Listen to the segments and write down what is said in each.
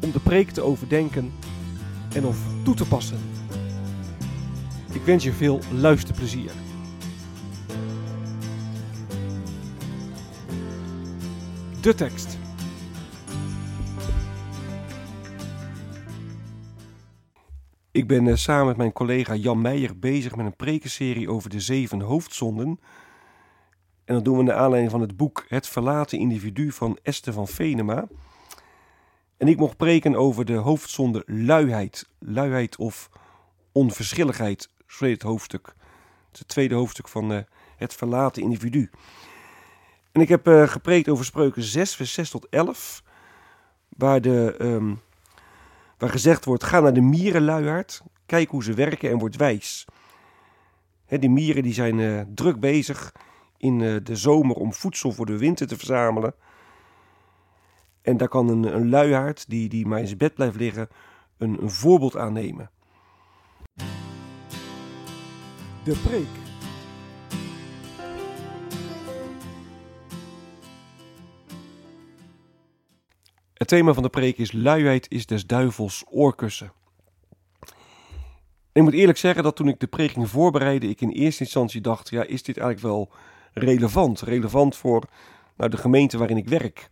om de preek te overdenken en of toe te passen. Ik wens je veel luisterplezier. De tekst. Ik ben eh, samen met mijn collega Jan Meijer bezig met een prekenserie over de zeven hoofdzonden. En dat doen we naar aanleiding van het boek Het verlaten individu van Esther van Venema. En ik mocht preken over de hoofdzonde luiheid. Luiheid of onverschilligheid, zo heet het hoofdstuk. Het tweede hoofdstuk van uh, Het verlaten individu. En ik heb uh, gepreekt over spreuken 6, vers 6 tot 11. Waar, de, um, waar gezegd wordt, ga naar de mierenluiaard. Kijk hoe ze werken en word wijs. Die mieren die zijn uh, druk bezig in de zomer om voedsel voor de winter te verzamelen. En daar kan een, een luiaard die, die maar in zijn bed blijft liggen een, een voorbeeld aan nemen. De preek. Het thema van de preek is luiheid is des duivels oorkussen. ik moet eerlijk zeggen dat toen ik de preek ging voorbereiden, ik in eerste instantie dacht, ja, is dit eigenlijk wel relevant? Relevant voor nou, de gemeente waarin ik werk.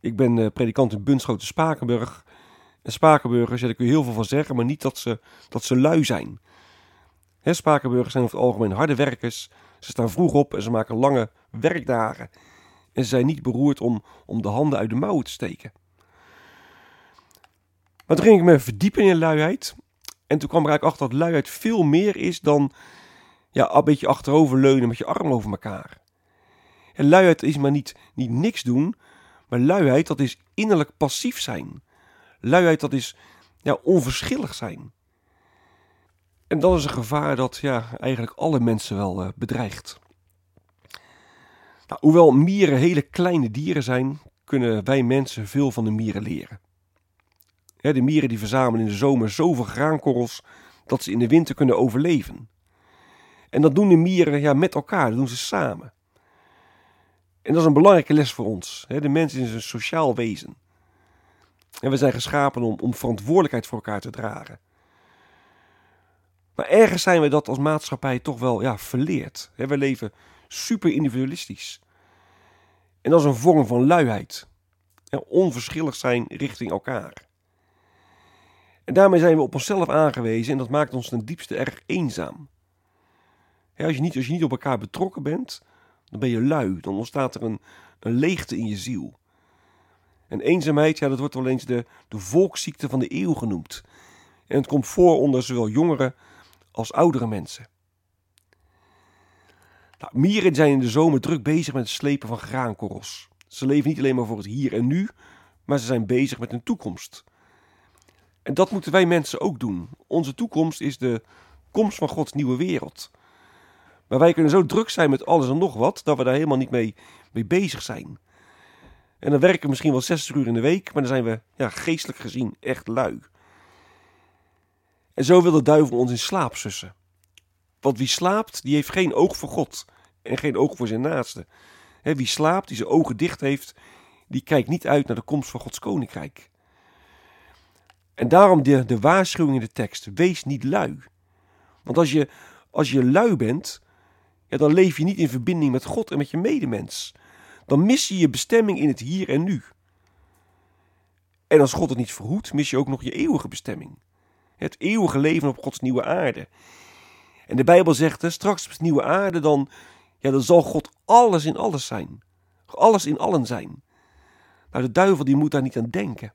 Ik ben uh, predikant in Bunschoten Spakenburg. En Spakenburgers, ja, daar kun heel veel van zeggen, maar niet dat ze, dat ze lui zijn. Hè, Spakenburgers zijn over het algemeen harde werkers. Ze staan vroeg op en ze maken lange werkdagen. En ze zijn niet beroerd om, om de handen uit de mouwen te steken. Maar toen ging ik me verdiepen in luiheid. En toen kwam er eigenlijk achter dat luiheid veel meer is dan ja, een beetje achterover leunen met je arm over elkaar. En luiheid is maar niet, niet niks doen, maar luiheid, dat is innerlijk passief zijn. Luiheid, dat is ja, onverschillig zijn. En dat is een gevaar dat ja, eigenlijk alle mensen wel uh, bedreigt. Nou, hoewel mieren hele kleine dieren zijn, kunnen wij mensen veel van de mieren leren. de mieren die verzamelen in de zomer zoveel graankorrels dat ze in de winter kunnen overleven. En dat doen de mieren ja, met elkaar, dat doen ze samen. En dat is een belangrijke les voor ons. De mens is een sociaal wezen. En we zijn geschapen om, om verantwoordelijkheid voor elkaar te dragen. Maar ergens zijn we dat als maatschappij toch wel ja, verleerd. We leven super individualistisch. En dat is een vorm van luiheid. Onverschillig zijn richting elkaar. En daarmee zijn we op onszelf aangewezen en dat maakt ons ten diepste erg eenzaam. Als je niet, als je niet op elkaar betrokken bent, dan ben je lui. Dan ontstaat er een, een leegte in je ziel. En eenzaamheid, ja, dat wordt wel eens de, de volksziekte van de eeuw genoemd. En het komt voor onder zowel jongere als oudere mensen. Nou, mieren zijn in de zomer druk bezig met het slepen van graankorrels. Ze leven niet alleen maar voor het hier en nu, maar ze zijn bezig met hun toekomst. En dat moeten wij mensen ook doen. Onze toekomst is de komst van Gods nieuwe wereld. Maar wij kunnen zo druk zijn met alles en nog wat, dat we daar helemaal niet mee, mee bezig zijn. En dan werken we misschien wel 60 uur in de week, maar dan zijn we ja, geestelijk gezien echt lui. En zo wil de duivel ons in slaap sussen. Want wie slaapt, die heeft geen oog voor God en geen oog voor zijn naaste. wie slaapt, die zijn ogen dicht heeft, die kijkt niet uit naar de komst van Gods koninkrijk. En daarom de, de waarschuwing in de tekst: wees niet lui. Want als je, als je lui bent, ja, dan leef je niet in verbinding met God en met je medemens. Dan mis je je bestemming in het hier en nu. En als God het niet verhoedt, mis je ook nog je eeuwige bestemming. Het eeuwige leven op Gods nieuwe aarde. En de Bijbel zegt, hè, straks op nieuwe aarde, dan, ja, dan zal God alles in alles zijn. Alles in allen zijn. Nou, de duivel die moet daar niet aan denken.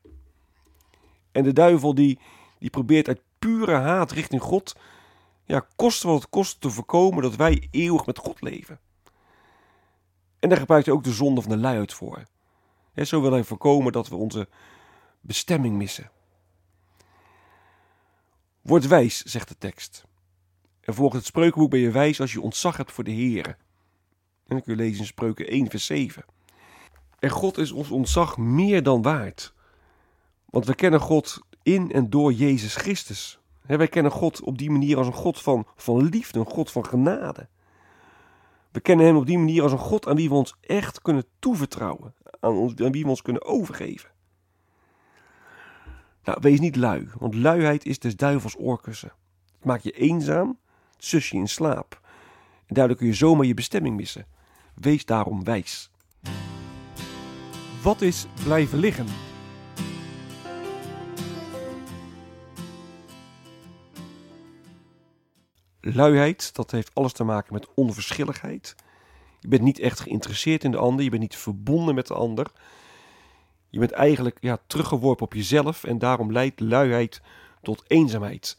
En de duivel die, die probeert uit pure haat richting God, ja, koste wat het kost te voorkomen dat wij eeuwig met God leven. En daar gebruikt hij ook de zonde van de luiheid voor. Zo wil hij voorkomen dat we onze bestemming missen. Word wijs, zegt de tekst. En volgens het spreukenboek ben je wijs als je ontzag hebt voor de Heer. En dan kun je lezen in Spreuken 1, vers 7. En God is ons ontzag meer dan waard. Want we kennen God in en door Jezus Christus. Wij kennen God op die manier als een God van, van liefde, een God van genade. We kennen Hem op die manier als een God aan wie we ons echt kunnen toevertrouwen, aan, ons, aan wie we ons kunnen overgeven. Nou, wees niet lui, want luiheid is des duivels oorkussen. Het maakt je eenzaam, het zus je in slaap. En daardoor kun je zomaar je bestemming missen. Wees daarom wijs. Wat is blijven liggen? Luiheid, dat heeft alles te maken met onverschilligheid. Je bent niet echt geïnteresseerd in de ander, je bent niet verbonden met de ander. Je bent eigenlijk ja, teruggeworpen op jezelf en daarom leidt luiheid tot eenzaamheid.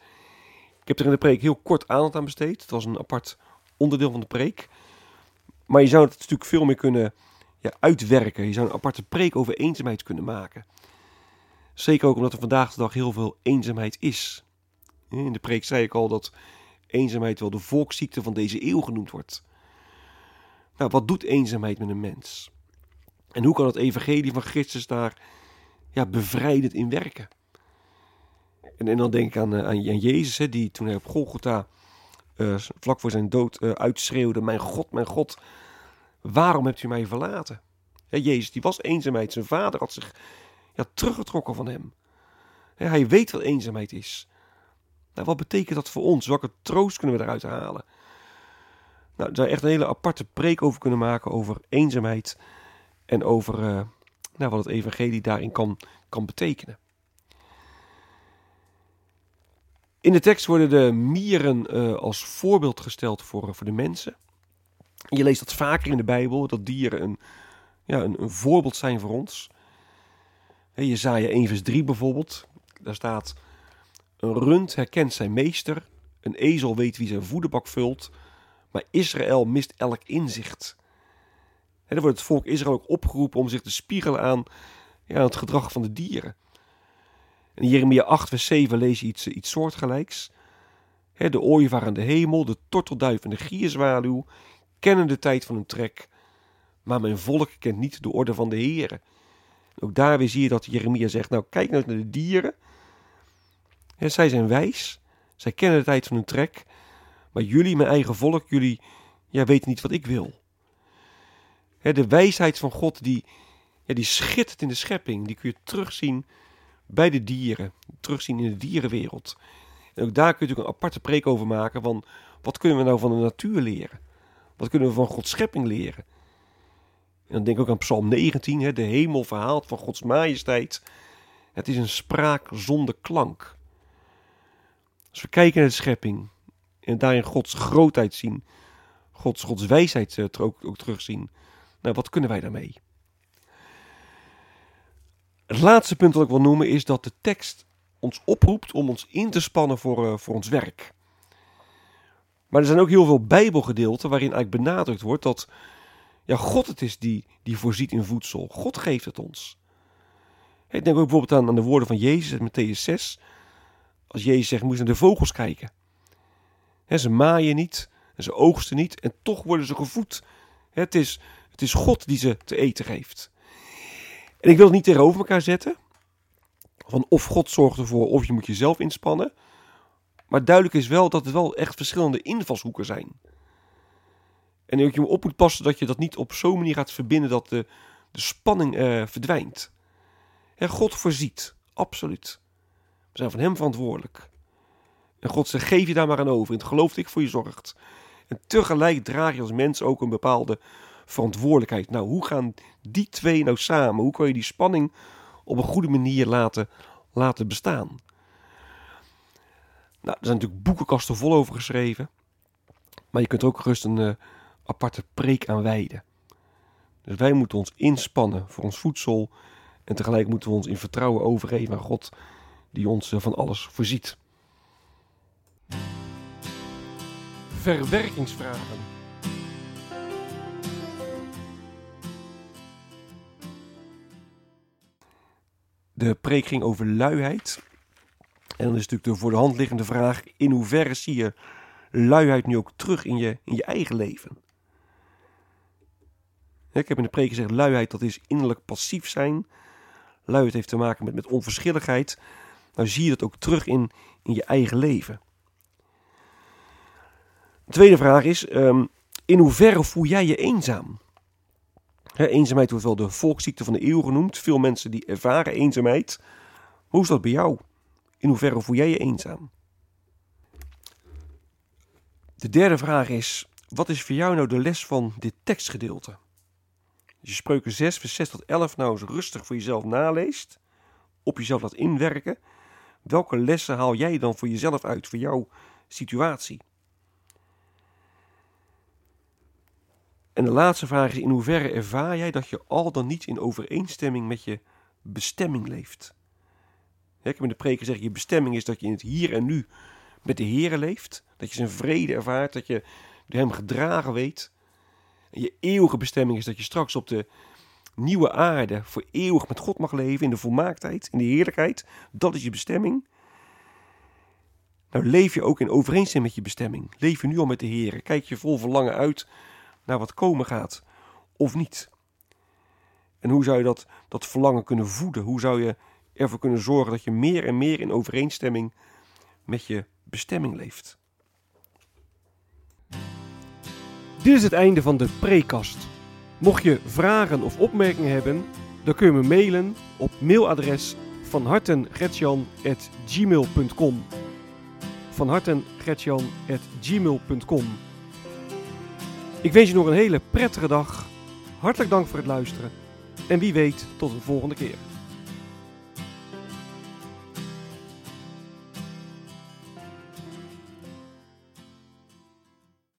Ik heb er in de preek heel kort aandacht aan besteed. Het was een apart onderdeel van de preek. Maar je zou het natuurlijk veel meer kunnen ja, uitwerken. Je zou een aparte preek over eenzaamheid kunnen maken. Zeker ook omdat er vandaag de dag heel veel eenzaamheid is. In de preek zei ik al dat eenzaamheid wel de volksziekte van deze eeuw genoemd wordt. Nou, wat doet eenzaamheid met een mens? En hoe kan het evangelie van Christus daar ja, bevrijdend in werken? En, en dan denk ik aan, eh, aan, Jezus, hè, die toen hij op Golgotha uh, vlak voor zijn dood uh, uitschreeuwde: Mijn God, mijn God, waarom hebt u mij verlaten? Ja, Jezus, die was eenzaamheid. Zijn vader had zich ja, teruggetrokken van hem. Ja, hij weet wat eenzaamheid is. Nou, wat betekent dat voor ons? Welke troost kunnen we eruit halen? Nou, daar zou echt een hele aparte preek over kunnen maken over eenzaamheid en over uh, nou, wat het evangelie daarin kan, kan betekenen. In de tekst worden de mieren uh, als voorbeeld gesteld voor, voor de mensen. Je leest dat vaker in de Bijbel, dat dieren een, ja, een, voorbeeld zijn voor ons. Jezaja 1 vers 3 bijvoorbeeld, daar staat... Een rund herkent zijn meester, een ezel weet wie zijn voederbak vult, maar Israël mist elk inzicht. Dan wordt het volk Israël ook opgeroepen om zich te spiegelen aan, ja, het gedrag van de dieren. In Jeremia 8 vers 7 lees je iets, iets soortgelijks. de ooievaar aan de hemel, de tortelduif en de gierzwaluw kennen de tijd van hun trek, maar mijn volk kent niet de orde van de heren. Ook daar weer zie je dat Jeremia zegt, nou kijk nou naar de dieren, zij zijn wijs, zij kennen de tijd van hun trek, maar jullie, mijn eigen volk, jullie ja, weten niet wat ik wil. de wijsheid van God, die, ja, die schittert in de schepping, die kun je terugzien bij de dieren, terugzien in de dierenwereld. En ook daar kun je natuurlijk een aparte preek over maken van wat kunnen we nou van de natuur leren? Wat kunnen we van Gods schepping leren? En dan denk ik ook aan Psalm 19, hè, de hemel verhaalt van Gods majesteit. Het is een spraak zonder klank. Als we kijken naar de schepping en daarin Gods grootheid zien, Gods, Gods wijsheid uh, ook, terugzien, nou, wat kunnen wij daarmee? Het laatste punt dat ik wil noemen is dat de tekst ons oproept om ons in te spannen voor, uh, voor ons werk. Maar er zijn ook heel veel Bijbelgedeelten waarin eigenlijk benadrukt wordt dat ja, God het is die, die voorziet in voedsel. God geeft het ons. Ik denk ook bijvoorbeeld aan, aan de woorden van Jezus in Matthäus 6. Als Jezus zegt, moet je naar de vogels kijken. ze maaien niet, en ze oogsten niet, en toch worden ze gevoed. het, is, het is God die ze te eten geeft. En ik wil het niet tegenover elkaar zetten. Van of God zorgt ervoor, of je moet jezelf inspannen. Maar duidelijk is wel dat het wel echt verschillende invalshoeken zijn. En ook je op moet passen dat je dat niet op zo'n manier gaat verbinden dat de, de spanning uh, verdwijnt. God voorziet, absoluut. We zijn van Hem verantwoordelijk. En God zegt, geef je daar maar aan over. En het geloof dat ik voor je zorgt. En tegelijk draag je als mens ook een bepaalde verantwoordelijkheid. Nou, hoe gaan die twee nou samen? Hoe kan je die spanning op een goede manier laten, laten bestaan. Nou, er zijn natuurlijk boekenkasten vol over geschreven. Maar je kunt er ook gerust een uh, aparte preek aan wijden. Dus wij moeten ons inspannen voor ons voedsel. En tegelijk moeten we ons in vertrouwen overgeven aan God, die ons uh, van alles voorziet. Verwerkingsvragen. De preek ging over luiheid. En dan is natuurlijk de voor de hand liggende vraag: in hoeverre zie je luiheid nu ook terug in je, in je eigen leven? Ik heb in de preek gezegd: luiheid dat is innerlijk passief zijn. Luiheid heeft te maken met, met onverschilligheid. Nou zie je dat ook terug in, in je eigen leven. De tweede vraag is: um, in hoeverre voel jij je eenzaam? eenzaamheid wordt wel de volksziekte van de eeuw genoemd. Veel mensen die ervaren eenzaamheid. Hoe is dat bij jou? In hoeverre voel jij je eenzaam? De derde vraag is: wat is voor jou nou de les van dit tekstgedeelte? Als je spreuken 6, vers 6 tot 11 nou eens rustig voor jezelf naleest, op jezelf laat inwerken, welke lessen haal jij dan voor jezelf uit, voor jouw situatie? En de laatste vraag is: in hoeverre ervaar jij dat je al dan niet in overeenstemming met je bestemming leeft? ik heb de preken gezegd: je bestemming is dat je in het hier en nu met de Heer leeft. Dat je zijn vrede ervaart, dat je door hem gedragen weet. En je eeuwige bestemming is dat je straks op de nieuwe aarde voor eeuwig met God mag leven in de volmaaktheid, in de heerlijkheid. Dat is je bestemming. Nou, leef je ook in overeenstemming met je bestemming. Leef je nu al met de Heer. Kijk je vol verlangen uit naar wat komen gaat of niet? En hoe zou je dat, dat verlangen kunnen voeden? Hoe zou je ervoor kunnen zorgen dat je meer en meer in overeenstemming met je bestemming leeft? Dit is het einde van de prekast. Mocht je vragen of opmerkingen hebben, dan kun je me mailen op mailadres van hartengretjan.gmail.com van hartengretjan.gmail.com ik wens je nog een hele prettige dag. Hartelijk dank voor het luisteren. En wie weet, tot een volgende keer.